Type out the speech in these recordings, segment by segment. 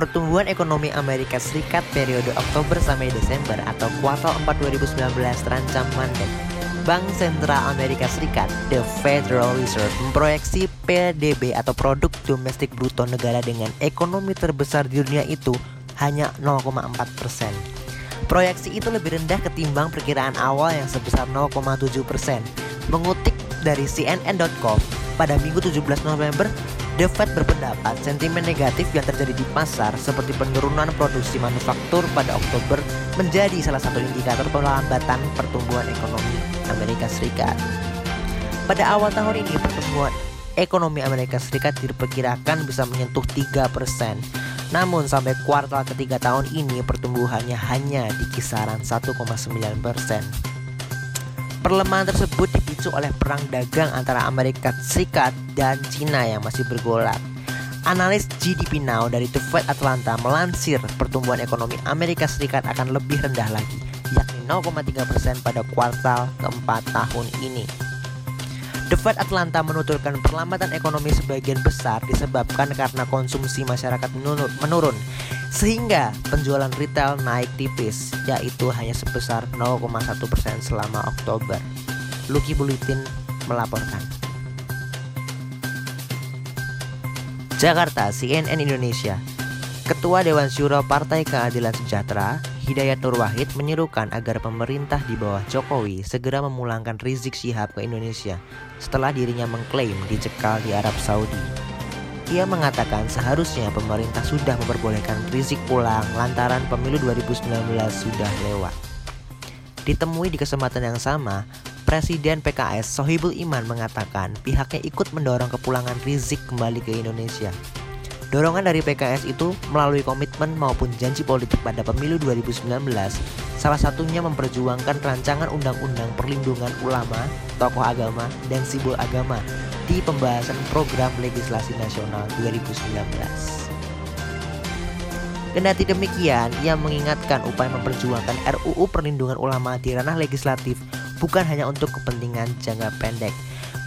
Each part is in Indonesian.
pertumbuhan ekonomi Amerika Serikat periode Oktober sampai Desember atau kuartal 4 2019 terancam mandek. Bank Sentral Amerika Serikat, The Federal Reserve, memproyeksi PDB atau Produk Domestik Bruto negara dengan ekonomi terbesar di dunia itu hanya 0,4 persen. Proyeksi itu lebih rendah ketimbang perkiraan awal yang sebesar 0,7 persen. Mengutip dari CNN.com, pada minggu 17 November, The Fed berpendapat sentimen negatif yang terjadi di pasar seperti penurunan produksi manufaktur pada Oktober menjadi salah satu indikator pelambatan pertumbuhan ekonomi Amerika Serikat. Pada awal tahun ini pertumbuhan ekonomi Amerika Serikat diperkirakan bisa menyentuh 3%. Namun sampai kuartal ketiga tahun ini pertumbuhannya hanya di kisaran 1,9%. Perlemahan tersebut dipicu oleh perang dagang antara Amerika Serikat dan Cina yang masih bergolak. Analis GDP Now dari The Fed Atlanta melansir pertumbuhan ekonomi Amerika Serikat akan lebih rendah lagi, yakni 0,3% pada kuartal keempat tahun ini. The Fed Atlanta menuturkan perlambatan ekonomi sebagian besar disebabkan karena konsumsi masyarakat menurun sehingga penjualan retail naik tipis, yaitu hanya sebesar 0,1% selama Oktober. Lucky Bulletin melaporkan. Jakarta, CNN Indonesia. Ketua Dewan Syuro Partai Keadilan Sejahtera, Hidayat Nur Wahid menyerukan agar pemerintah di bawah Jokowi segera memulangkan Rizik Syihab ke Indonesia setelah dirinya mengklaim dicekal di Arab Saudi. Ia mengatakan seharusnya pemerintah sudah memperbolehkan Rizik pulang lantaran pemilu 2019 sudah lewat. Ditemui di kesempatan yang sama, Presiden PKS Sohibul Iman mengatakan pihaknya ikut mendorong kepulangan Rizik kembali ke Indonesia. Dorongan dari PKS itu melalui komitmen maupun janji politik pada pemilu 2019, salah satunya memperjuangkan rancangan undang-undang perlindungan ulama, tokoh agama, dan simbol agama di pembahasan program legislasi nasional 2019. Kendati demikian, ia mengingatkan upaya memperjuangkan RUU Perlindungan Ulama di ranah legislatif bukan hanya untuk kepentingan jangka pendek.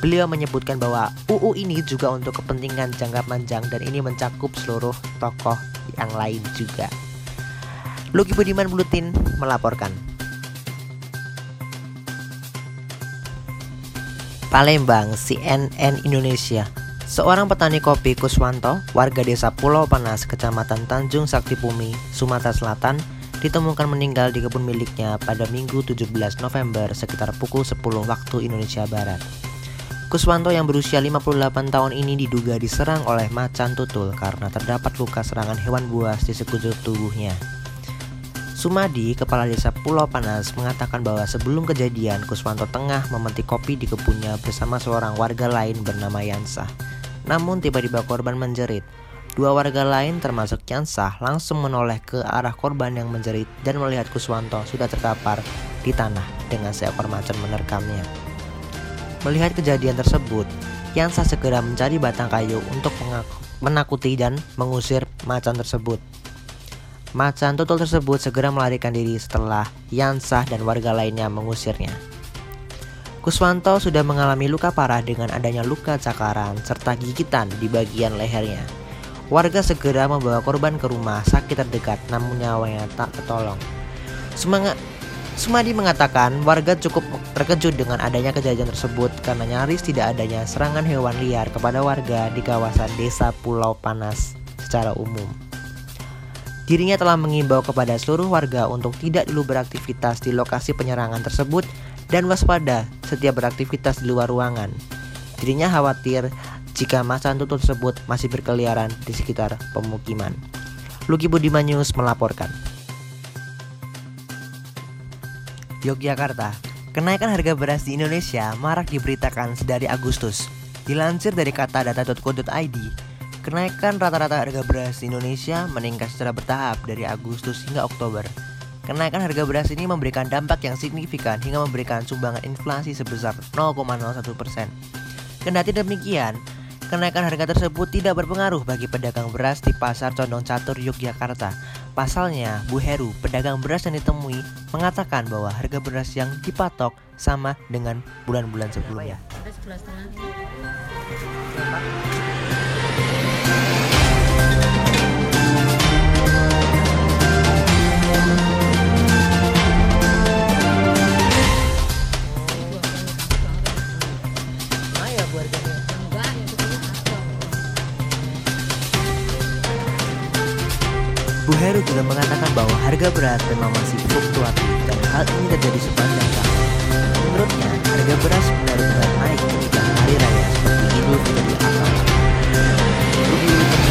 Beliau menyebutkan bahwa UU ini juga untuk kepentingan jangka panjang dan ini mencakup seluruh tokoh yang lain juga. Luki Budiman Bulutin melaporkan. Palembang, CNN Indonesia. Seorang petani kopi Kuswanto, warga desa Pulau Panas, Kecamatan Tanjung Sakti Bumi, Sumatera Selatan, ditemukan meninggal di kebun miliknya pada Minggu 17 November sekitar pukul 10 waktu Indonesia Barat. Kuswanto yang berusia 58 tahun ini diduga diserang oleh macan tutul karena terdapat luka serangan hewan buas di sekujur tubuhnya. Sumadi, kepala desa Pulau Panas, mengatakan bahwa sebelum kejadian, Kuswanto tengah memetik kopi di kebunnya bersama seorang warga lain bernama Yansah. Namun tiba-tiba korban menjerit. Dua warga lain termasuk Yansah langsung menoleh ke arah korban yang menjerit dan melihat Kuswanto sudah terkapar di tanah dengan seekor macan menerkamnya. Melihat kejadian tersebut, Yansah segera mencari batang kayu untuk menakuti dan mengusir macan tersebut. Macan tutul tersebut segera melarikan diri setelah Yansah dan warga lainnya mengusirnya. Kuswanto sudah mengalami luka parah dengan adanya luka cakaran serta gigitan di bagian lehernya. Warga segera membawa korban ke rumah sakit terdekat namun nyawanya tak tertolong. Semangat Sumadi mengatakan warga cukup terkejut dengan adanya kejadian tersebut karena nyaris tidak adanya serangan hewan liar kepada warga di kawasan desa Pulau Panas secara umum. Dirinya telah mengimbau kepada seluruh warga untuk tidak dulu beraktivitas di lokasi penyerangan tersebut dan waspada setiap beraktivitas di luar ruangan. Dirinya khawatir jika masa tutul tersebut masih berkeliaran di sekitar pemukiman. Luki Budiman News melaporkan. Yogyakarta, kenaikan harga beras di Indonesia marak diberitakan sedari Agustus. Dilansir dari kata data.co.id, Kenaikan rata-rata harga beras di Indonesia meningkat secara bertahap dari Agustus hingga Oktober. Kenaikan harga beras ini memberikan dampak yang signifikan hingga memberikan sumbangan inflasi sebesar 0,01 persen. Kendati demikian, kenaikan harga tersebut tidak berpengaruh bagi pedagang beras di pasar Condong Catur Yogyakarta. Pasalnya, Bu Heru, pedagang beras yang ditemui, mengatakan bahwa harga beras yang dipatok sama dengan bulan-bulan sebelumnya. Bu Heru juga mengatakan bahwa harga beras memang masih fluktuatif dan hal ini terjadi sepanjang tahun. Menurutnya, harga beras benar-benar naik ketika hari raya Thank you.